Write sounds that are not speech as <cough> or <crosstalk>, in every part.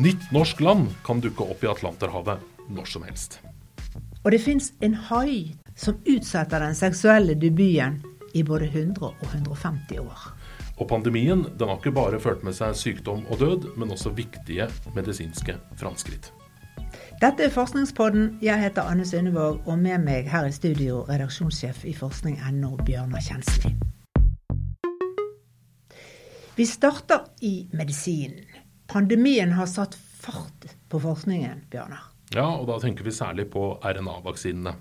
nytt norsk land kan dukke opp i Atlanterhavet når som helst. Og det fins en hai som utsetter den seksuelle debuten i både 100 og 150 år. Og pandemien den har ikke bare ført med seg sykdom og død, men også viktige medisinske framskritt. Dette er Forskningspodden. Jeg heter Anne Sundevåg, og med meg her i studio redaksjonssjef i forskning.no, Bjørnar Kjensli. Vi starter i medisinen. Pandemien har satt fart på forskningen, Bjørnar. Ja, og da tenker vi særlig på RNA-vaksinene.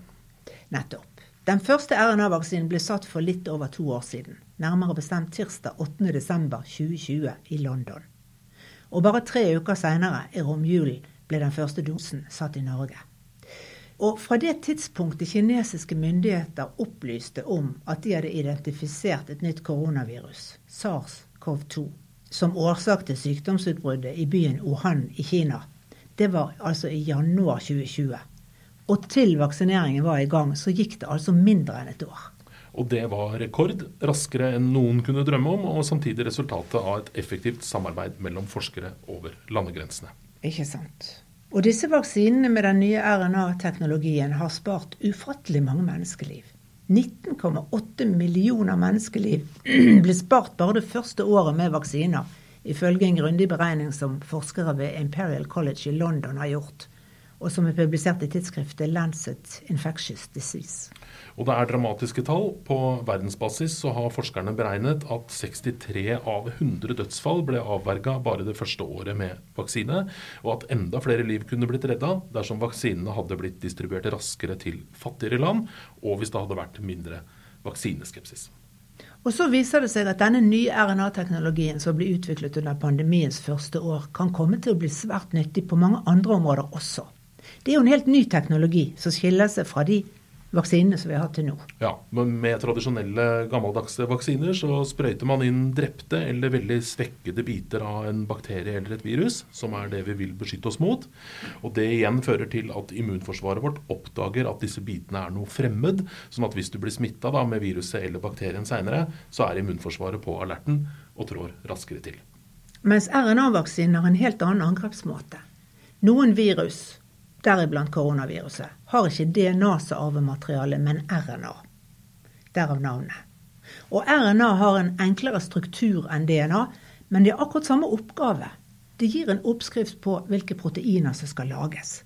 Nettopp. Den første RNA-vaksinen ble satt for litt over to år siden. Nærmere bestemt tirsdag 8.12.2020 i London. Og bare tre uker seinere, i romjulen, ble den første dosen satt i Norge. Og fra det tidspunktet kinesiske myndigheter opplyste om at de hadde identifisert et nytt koronavirus, SARS-CoV-2, som årsak til sykdomsutbruddet i byen Wuhan i Kina, det var altså i januar 2020. Og til vaksineringen var i gang, så gikk det altså mindre enn et år. Og det var rekord, raskere enn noen kunne drømme om, og samtidig resultatet av et effektivt samarbeid mellom forskere over landegrensene. Ikke sant. Og disse vaksinene med den nye RNA-teknologien har spart ufattelig mange menneskeliv. 19,8 millioner menneskeliv <clears throat> ble spart bare det første året med vaksiner ifølge en grundig beregning som forskere ved Imperial College i London har gjort, og som er publisert i tidsskriftet Lancet Infectious Disease. Og det er dramatiske tall. På verdensbasis så har forskerne beregnet at 63 av 100 dødsfall ble avverga bare det første året med vaksine, og at enda flere liv kunne blitt redda dersom vaksinene hadde blitt distribuert raskere til fattigere land, og hvis det hadde vært mindre vaksineskepsis. Og så viser det seg at denne nye RNA-teknologien som ble utviklet under pandemiens første år, kan komme til å bli svært nyttig på mange andre områder også. Det er jo en helt ny teknologi som skiller seg fra de vaksinene som vi har hatt til nå. Ja, men Med tradisjonelle gammeldagse vaksiner så sprøyter man inn drepte eller veldig svekkede biter av en bakterie eller et virus, som er det vi vil beskytte oss mot. Og Det igjen fører til at immunforsvaret vårt oppdager at disse bitene er noe fremmed. sånn at hvis du blir smitta med viruset eller bakterien seinere, så er immunforsvaret på alerten og trår raskere til. Mens RNA-vaksinen har en helt annen angrepsmåte. Noen virus deriblant koronaviruset, har ikke DNA som arvemateriale, men RNA. Derav navnet. Og RNA har en enklere struktur enn DNA, men de har akkurat samme oppgave. Det gir en oppskrift på hvilke proteiner som skal lages.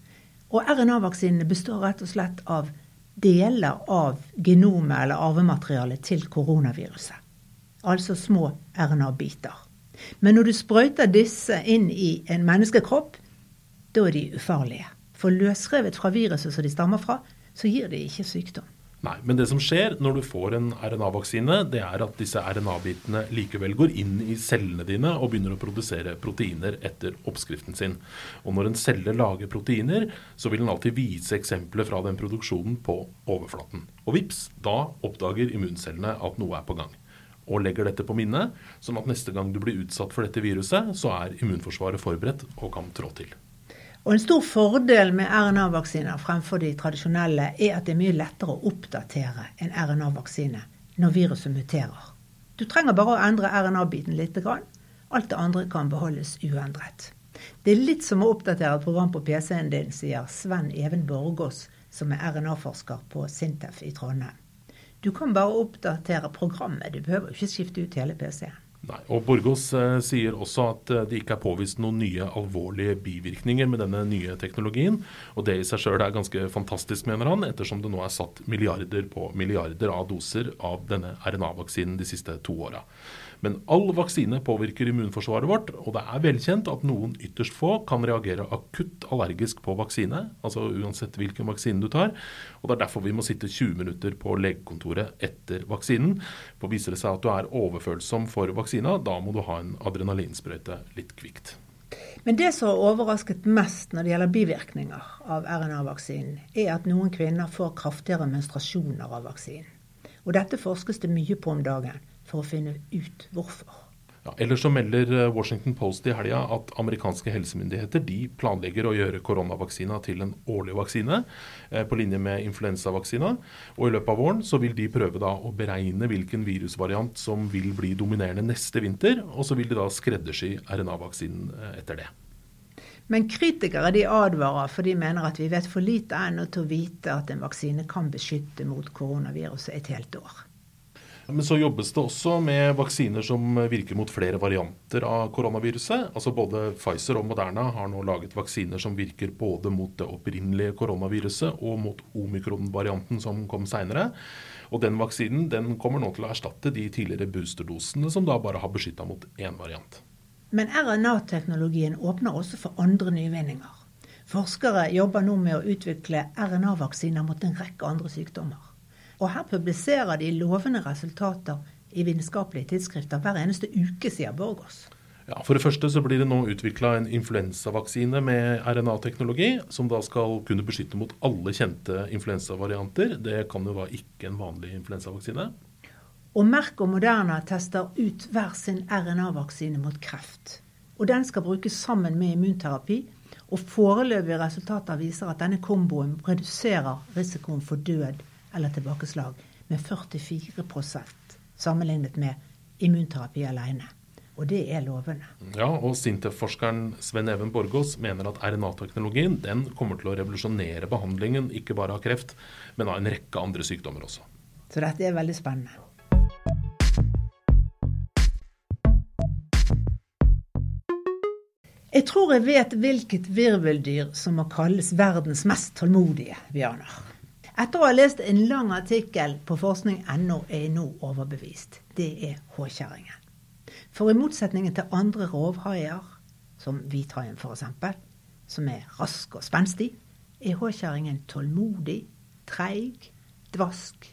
Og RNA-vaksinene består rett og slett av deler av genomet eller arvematerialet til koronaviruset. Altså små RNA-biter. Men når du sprøyter disse inn i en menneskekropp, da er de ufarlige. For løsrevet fra viruset som de stammer fra, så gir de ikke sykdom. Nei, men det som skjer når du får en RNA-vaksine, det er at disse RNA-bitene likevel går inn i cellene dine og begynner å produsere proteiner etter oppskriften sin. Og når en celle lager proteiner, så vil den alltid vise eksempler fra den produksjonen på overflaten. Og vips, da oppdager immuncellene at noe er på gang. Og legger dette på minnet, sånn at neste gang du blir utsatt for dette viruset, så er immunforsvaret forberedt og kan trå til. Og En stor fordel med RNA-vaksiner fremfor de tradisjonelle er at det er mye lettere å oppdatere en RNA-vaksine når viruset muterer. Du trenger bare å endre RNA-biten litt. Alt det andre kan beholdes uendret. Det er litt som å oppdatere et program på PC-en din, sier Sven Even Borgås, som er RNA-forsker på Sintef i Trondheim. Du kan bare oppdatere programmet, du behøver ikke skifte ut hele PC-en. Nei, og Borgås eh, sier også at eh, det ikke er påvist noen nye alvorlige bivirkninger med denne nye teknologien. Og det i seg sjøl er ganske fantastisk, mener han, ettersom det nå er satt milliarder på milliarder av doser av denne RNA-vaksinen de siste to åra. Men all vaksine påvirker immunforsvaret vårt, og det er velkjent at noen ytterst få kan reagere akutt allergisk på vaksine, altså uansett hvilken vaksine du tar. Og Det er derfor vi må sitte 20 minutter på legekontoret etter vaksinen. For viser det seg at du er overfølsom for vaksina, da må du ha en adrenalinsprøyte litt kvikt. Men det som har overrasket mest når det gjelder bivirkninger av RNA-vaksinen, er at noen kvinner får kraftigere menstruasjoner av vaksinen. Og dette forskes det mye på om dagen for å finne ut hvorfor. Ja, ellers så melder eh, Washington Post i helga at amerikanske helsemyndigheter de planlegger å gjøre koronavaksina til en årlig vaksine, eh, på linje med influensavaksina. Og i løpet av våren så vil de prøve da å beregne hvilken virusvariant som vil bli dominerende neste vinter, og så vil de da skreddersy RNA-vaksinen eh, etter det. Men kritikere de advarer, for de mener at vi vet for lite ennå til å vite at en vaksine kan beskytte mot koronaviruset et helt år. Men så jobbes det også med vaksiner som virker mot flere varianter av koronaviruset. Altså Både Pfizer og Moderna har nå laget vaksiner som virker både mot det opprinnelige koronaviruset og mot omikron-varianten som kom seinere. Og den vaksinen den kommer nå til å erstatte de tidligere boosterdosene som da bare har beskytta mot én variant. Men RNA-teknologien åpner også for andre nyvinninger. Forskere jobber nå med å utvikle RNA-vaksiner mot en rekke andre sykdommer. Og her publiserer de lovende resultater i vitenskapelige tidsskrifter hver eneste uke, sier Borgås. Ja, For det første så blir det nå utvikla en influensavaksine med RNA-teknologi, som da skal kunne beskytte mot alle kjente influensavarianter. Det kan jo da ikke en vanlig influensavaksine. Og Merck og Moderna tester ut hver sin RNA-vaksine mot kreft. Og den skal brukes sammen med immunterapi. Og foreløpige resultater viser at denne komboen reduserer risikoen for død eller tilbakeslag med 44% sammenlignet med immunterapi alene. Og det er lovende. Ja, og Sintef-forskeren Sven Even Borgås mener at RNA-teknologien den kommer til å revolusjonere behandlingen ikke bare av kreft, men av en rekke andre sykdommer også. Så dette er veldig spennende. Jeg tror jeg vet hvilket virveldyr som må kalles verdens mest tålmodige, Bjørnar. Etter å ha lest en lang artikkel på forskning.no er jeg nå overbevist. Det er håkjerringen. For i motsetning til andre rovhaier, som hvithaien f.eks., som er rask og spenstig, er håkjerringen tålmodig, treig, dvask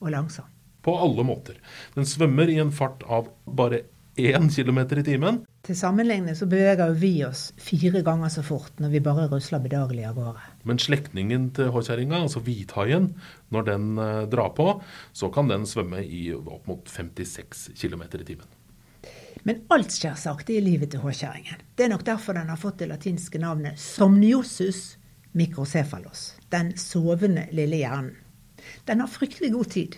og langsom. På alle måter. Den svømmer i en fart av bare én km i timen. Til sammenligning så beveger vi oss fire ganger så fort når vi bare rusler bedagelig av gårde. Men slektningen til håkjerringa, altså hvithaien, når den uh, drar på, så kan den svømme i opp mot 56 km i timen. Men alt skjer sakte i livet til håkjerringen. Det er nok derfor den har fått det latinske navnet somniosus microcephalos, den sovende lille hjernen. Den har fryktelig god tid.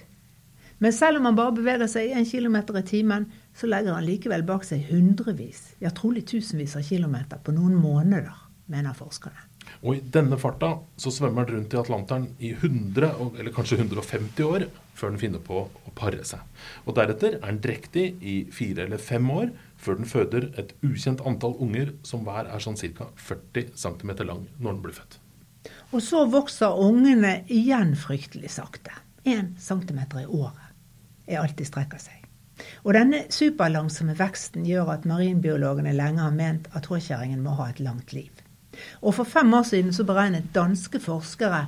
Men selv om han bare beveger seg 1 km i timen, så legger han likevel bak seg hundrevis, ja trolig tusenvis av kilometer på noen måneder, mener forskerne. Og i denne farta så svømmer den rundt i Atlanteren i 100, eller kanskje 150 år, før den finner på å pare seg. Og deretter er den drektig i fire eller fem år, før den føder et ukjent antall unger som hver er sånn ca. 40 cm lang når den blir født. Og så vokser ungene igjen fryktelig sakte. 1 cm i året er alt de strekker seg. Og denne superlangsomme veksten gjør at marinbiologene lenge har ment at håkjerringen må ha et langt liv. Og for fem år siden så beregnet danske forskere,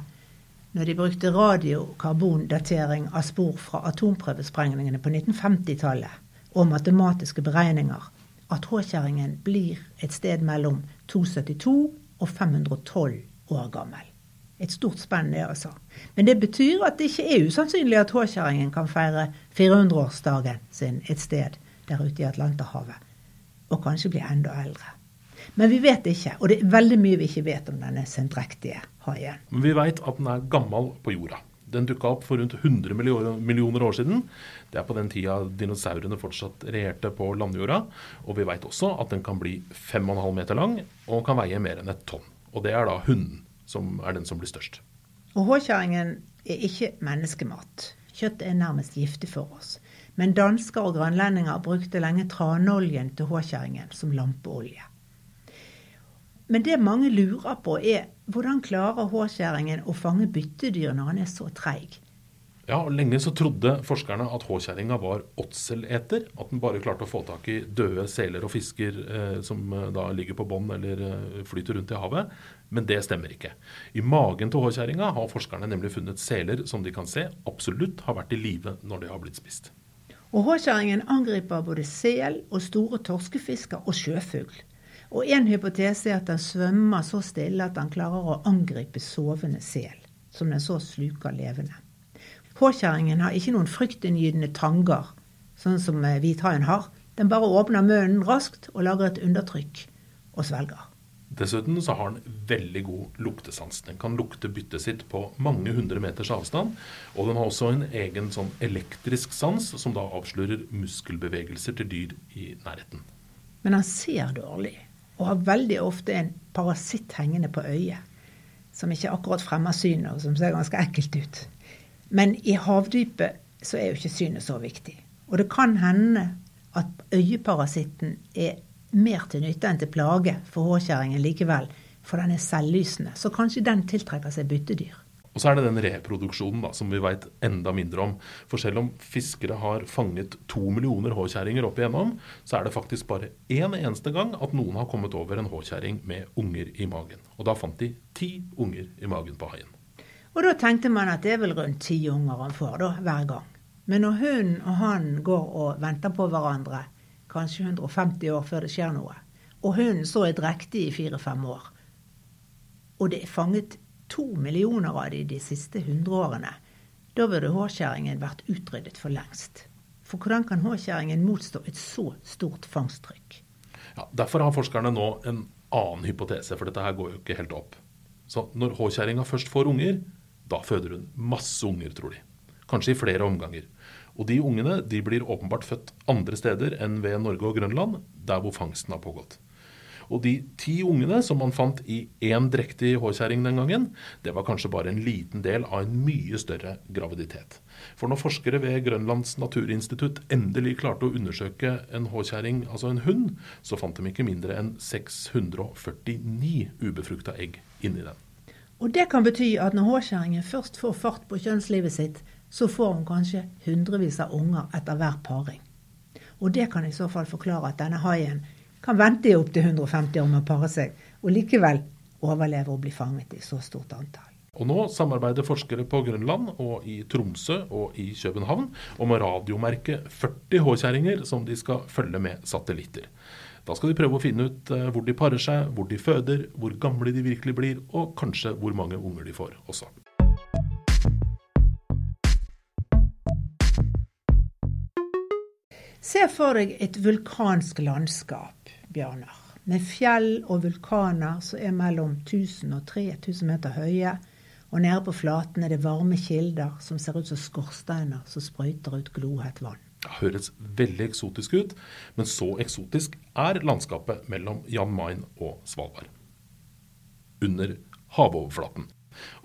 når de brukte radiokarbondatering av spor fra atomprøvesprengningene på 1950-tallet, og matematiske beregninger, at håkjerringen blir et sted mellom 272 og 512 år gammel. Et stort spenn, det altså. Men det betyr at det ikke er usannsynlig at håkjerringen kan feire 400-årsdagen sin et sted der ute i Atlanterhavet. Og kanskje bli enda eldre. Men vi vet ikke, og det er veldig mye vi ikke vet om denne sendrektige haien. Men vi veit at den er gammel på jorda. Den dukka opp for rundt 100 millioner år siden. Det er på den tida dinosaurene fortsatt regjerte på landjorda. Og vi veit også at den kan bli 5,5 meter lang og kan veie mer enn et tonn. Og det er da hunden som er den som blir størst. Og Håkjerringen er ikke menneskemat. Kjøtt er nærmest giftig for oss. Men dansker og grønlendinger brukte lenge tranoljen til håkjerringen som lampeolje. Men det mange lurer på, er hvordan klarer håkjerringen å fange byttedyr når han er så treig? Ja, og Lenge så trodde forskerne at håkjerringa var åtseleter. At den bare klarte å få tak i døde seler og fisker eh, som eh, da ligger på bånn eller eh, flyter rundt i havet. Men det stemmer ikke. I magen til håkjerringa har forskerne nemlig funnet seler som de kan se absolutt har vært i live når de har blitt spist. Og Håkjerringen angriper både sel og store torskefisker og sjøfugl. Og En hypotese er at den svømmer så stille at den klarer å angripe sovende sel, som den så sluker levende. Påkjerringen har ikke noen fryktinngytende tanger, sånn som eh, hvithaien har. Den bare åpner munnen raskt og lager et undertrykk og svelger. Dessuten så har den veldig god luktesans. Den kan lukte byttet sitt på mange hundre meters avstand. Og den har også en egen sånn elektrisk sans som da avslører muskelbevegelser til dyr i nærheten. Men han ser dårlig. Og har veldig ofte en parasitt hengende på øyet. Som ikke akkurat fremmer synet, og som ser ganske ekkelt ut. Men i havdypet så er jo ikke synet så viktig. Og det kan hende at øyeparasitten er mer til nytte enn til plage for håkjerringen likevel, for den er selvlysende. Så kanskje den tiltrekker seg byttedyr. Og så er det den reproduksjonen da, som vi veit enda mindre om. For selv om fiskere har fanget to millioner håkjerringer opp igjennom, så er det faktisk bare én eneste gang at noen har kommet over en håkjerring med unger i magen. Og da fant de ti unger i magen på haien. Og da tenkte man at det er vel rundt ti unger han får da, hver gang. Men når hunden og han går og venter på hverandre, kanskje 150 år før det skjer noe, og hunden så er drektig i fire-fem år, og det er fanget to millioner av de de siste hundre årene, da burde hårskjæringen vært utryddet for lengst. For hvordan kan hårskjæringen motstå et så stort fangsttrykk? Ja, derfor har forskerne nå en annen hypotese, for dette her går jo ikke helt opp. Så når håkjerringa først får unger, da føder hun masse unger, tror de. Kanskje i flere omganger. Og de ungene de blir åpenbart født andre steder enn ved Norge og Grønland, der hvor fangsten har pågått. Og de ti ungene som man fant i én drektig håkjerring den gangen, det var kanskje bare en liten del av en mye større graviditet. For når forskere ved Grønlands naturinstitutt endelig klarte å undersøke en håkjerring, altså en hund, så fant de ikke mindre enn 649 ubefrukta egg inni den. Og det kan bety at når håkjerringen først får fart på kjønnslivet sitt, så får hun kanskje hundrevis av unger etter hver paring. Og det kan i så fall forklare at denne haien kan vente i opptil 150 år med å pare seg, og likevel overleve og bli fanget i så stort antall. Og nå samarbeider forskere på Grønland og i Tromsø og i København om å radiomerke 40 håkjerringer som de skal følge med satellitter. Da skal de prøve å finne ut eh, hvor de parer seg, hvor de føder, hvor gamle de virkelig blir, og kanskje hvor mange unger de får også. Se for deg et vulkansk landskap, Bjørnar. Med fjell og vulkaner som er mellom 1000 og 3000 meter høye. Og nede på flaten er det varme kilder som ser ut som skorsteiner som sprøyter ut glohett vann. Det høres veldig eksotisk ut, men så eksotisk er landskapet mellom Jan Mayen og Svalbard. Under havoverflaten.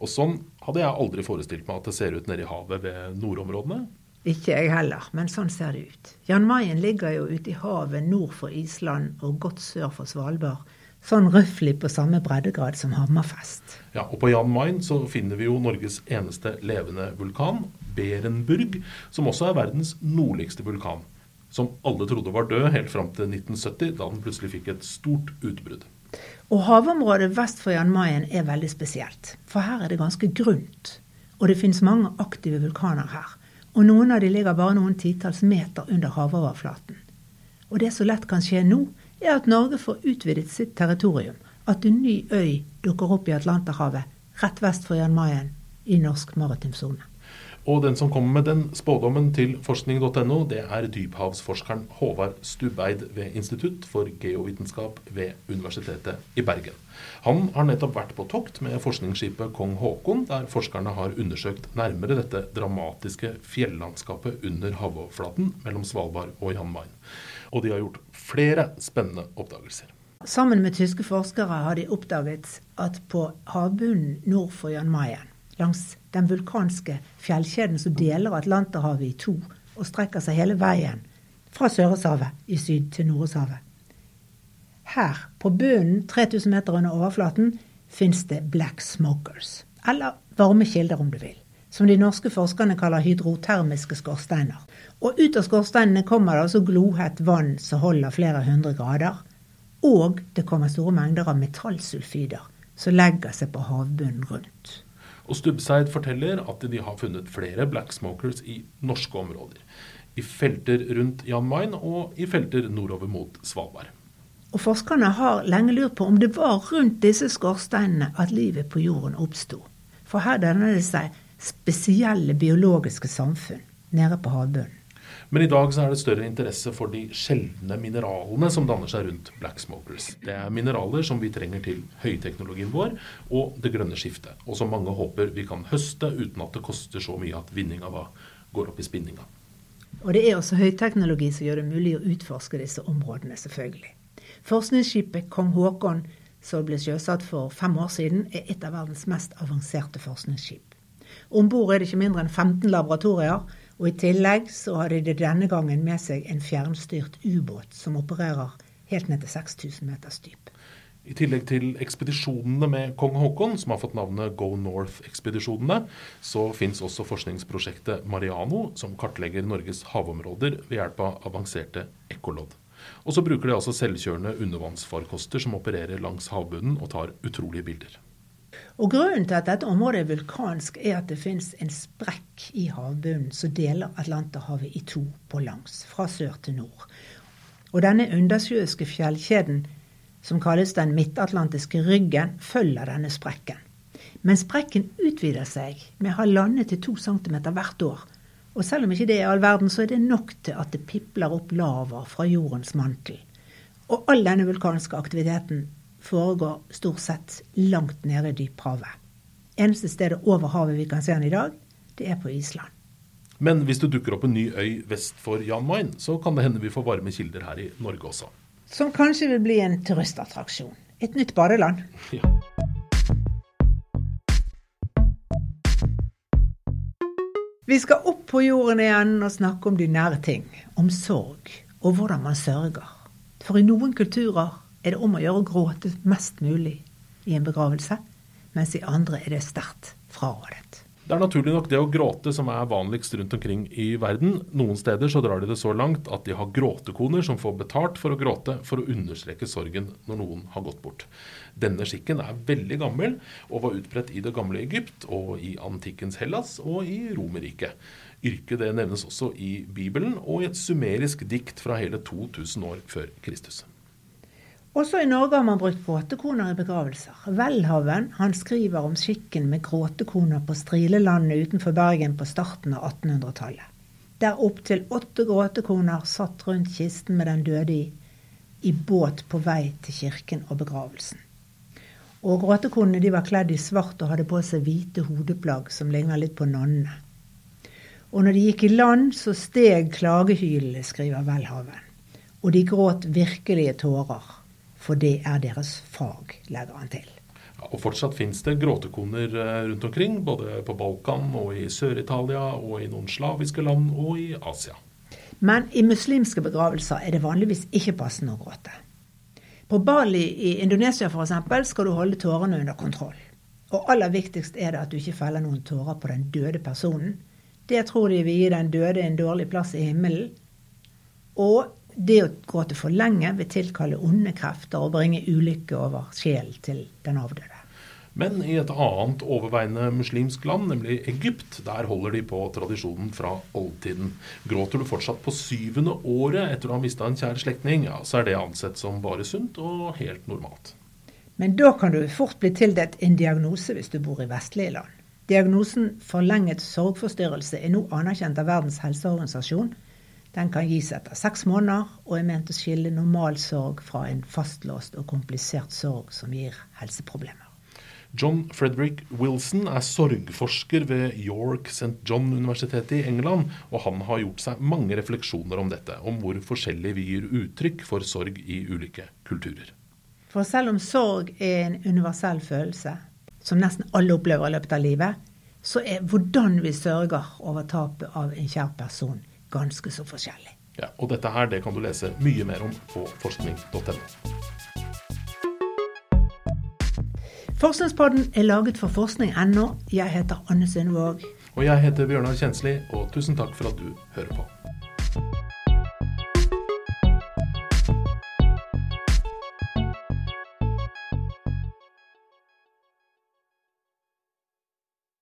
Og sånn hadde jeg aldri forestilt meg at det ser ut nede i havet ved nordområdene. Ikke jeg heller, men sånn ser det ut. Jan Mayen ligger jo ute i havet nord for Island og godt sør for Svalbard. Sånn røftlig på samme breddegrad som Hammerfest. Ja, og på Jan Mayen så finner vi jo Norges eneste levende vulkan, Berenburg, som også er verdens nordligste vulkan. Som alle trodde var død helt fram til 1970, da den plutselig fikk et stort utbrudd. Og havområdet vest for Jan Mayen er veldig spesielt. For her er det ganske grunt. Og det finnes mange aktive vulkaner her. Og noen av de ligger bare noen titalls meter under havoverflaten. Og det som lett kan skje nå, er at Norge får utvidet sitt territorium. At en ny øy dukker opp i Atlanterhavet rett vest for Jan Mayen i norsk maritim sone. Og den som kommer med den spådommen til forskning.no, det er dyphavsforskeren Håvard Stubbeid ved Institutt for geovitenskap ved Universitetet i Bergen. Han har nettopp vært på tokt med forskningsskipet Kong Haakon, der forskerne har undersøkt nærmere dette dramatiske fjellandskapet under havoverflaten mellom Svalbard og Jan Mayen. Og de har gjort flere spennende oppdagelser. Sammen med tyske forskere har de oppdaget at på havbunnen nord for Jan Mayen langs den vulkanske fjellkjeden som deler Atlanterhavet i to, og strekker seg hele veien fra Søreshavet i syd til Nordøshavet. Her, på bunnen 3000 meter under overflaten, fins det black smokers, eller varme kilder om du vil, som de norske forskerne kaller hydrotermiske skorsteiner. Og ut av skorsteinene kommer det altså glohett vann som holder flere hundre grader. Og det kommer store mengder av metallsulfider som legger seg på havbunnen rundt. Og Stubbseid forteller at de har funnet flere black smokers i norske områder. I felter rundt Jan Mayen og i felter nordover mot Svalbard. Og Forskerne har lenge lurt på om det var rundt disse skorsteinene at livet på jorden oppsto. For her danner det seg spesielle biologiske samfunn nede på havbunnen. Men i dag så er det større interesse for de sjeldne mineralene som danner seg rundt black smokers. Det er mineraler som vi trenger til høyteknologien vår og det grønne skiftet. Og som mange håper vi kan høste uten at det koster så mye at vinninga går opp i spinninga. Og det er også høyteknologi som gjør det mulig å utforske disse områdene, selvfølgelig. Forskningsskipet Kong Haakon, som ble sjøsatt for fem år siden, er et av verdens mest avanserte forskningsskip. Om bord er det ikke mindre enn 15 laboratorier, og i tillegg så hadde de denne gangen med seg en fjernstyrt ubåt som opererer helt ned til 6000 meters dyp. I tillegg til ekspedisjonene med kong Haakon, som har fått navnet Go North-ekspedisjonene, så fins også forskningsprosjektet Mariano, som kartlegger Norges havområder ved hjelp av avanserte ekkolodd. Og så bruker de altså selvkjørende undervannsfarkoster som opererer langs havbunnen og tar utrolige bilder. Og Grunnen til at dette området er vulkansk, er at det finnes en sprekk i havbunnen som deler Atlanterhavet i to på langs, fra sør til nord. Og denne undersjøiske fjellkjeden som kalles den midtatlantiske ryggen, følger denne sprekken. Men sprekken utvider seg med halvannen til to centimeter hvert år. Og selv om ikke det er all verden, så er det nok til at det pipler opp lava fra jordens mantel. Og all denne vulkanske aktiviteten foregår stort sett langt nede i dyphavet. Eneste stedet over havet vi kan se den i dag, det er på Island. Men hvis det dukker opp en ny øy vest for Jan Mayen, så kan det hende vi får varme kilder her i Norge også som kanskje vil bli en turistattraksjon. Et nytt badeland. <laughs> Ja. Vi skal opp på jorden igjen og snakke om de nære ting. Om sorg, og hvordan man sørger. For i noen kulturer er det om å gjøre å gråte mest mulig i en begravelse, mens i andre er det sterkt frarådet. Det er naturlig nok det å gråte som er vanligst rundt omkring i verden. Noen steder så drar de det så langt at de har gråtekoner som får betalt for å gråte for å understreke sorgen når noen har gått bort. Denne skikken er veldig gammel og var utbredt i det gamle Egypt og i antikkens Hellas og i Romerriket. Yrket det nevnes også i Bibelen og i et sumerisk dikt fra hele 2000 år før Kristus. Også i Norge har man brukt gråtekoner i begravelser. Welhaven skriver om skikken med gråtekoner på Strilelandet utenfor Bergen på starten av 1800-tallet. Der opptil åtte gråtekoner satt rundt kisten med den døde i, i båt på vei til kirken og begravelsen. Og Gråtekonene de var kledd i svart og hadde på seg hvite hodeplagg som ligner litt på nonnene. Og når de gikk i land, så steg klagehylene, skriver Welhaven. Og de gråt virkelige tårer for det er deres fag, legger han til. Ja, og Fortsatt finnes det gråtekoner eh, rundt omkring, både på Balkan og i Sør-Italia og i noen slaviske land og i Asia. Men i muslimske begravelser er det vanligvis ikke passende å gråte. På Bali i Indonesia f.eks. skal du holde tårene under kontroll. Og aller viktigst er det at du ikke feller noen tårer på den døde personen. Det tror de vil gi den døde en dårlig plass i himmelen. Og det å gråte for lenge vil tilkalle onde krefter og bringe ulykke over sjelen til den avdøde. Men i et annet overveiende muslimsk land, nemlig Egypt, der holder de på tradisjonen fra oldtiden. Gråter du fortsatt på syvende året etter å ha mista en kjær slektning, ja, så er det ansett som bare sunt og helt normalt. Men da kan du fort bli tildelt en diagnose hvis du bor i vestlige land. Diagnosen forlenget sorgforstyrrelse er nå anerkjent av Verdens helseorganisasjon den kan gis etter seks måneder og er ment å skille normal sorg fra en fastlåst og komplisert sorg som gir helseproblemer. John Frederick Wilson er sorgforsker ved York St. John-universitetet i England, og han har gjort seg mange refleksjoner om dette, om hvor forskjellig vi gir uttrykk for sorg i ulike kulturer. For selv om sorg er en universell følelse, som nesten alle opplever i løpet av livet, så er hvordan vi sørger over tapet av en kjær person, ganske så forskjellig. Ja, og dette her det kan du lese mye mer om på forskning.no. Forskningspodden er laget for forskning.no. Jeg heter Anne Sundvåg. Og jeg heter Bjørnar Kjensli, og tusen takk for at du hører på.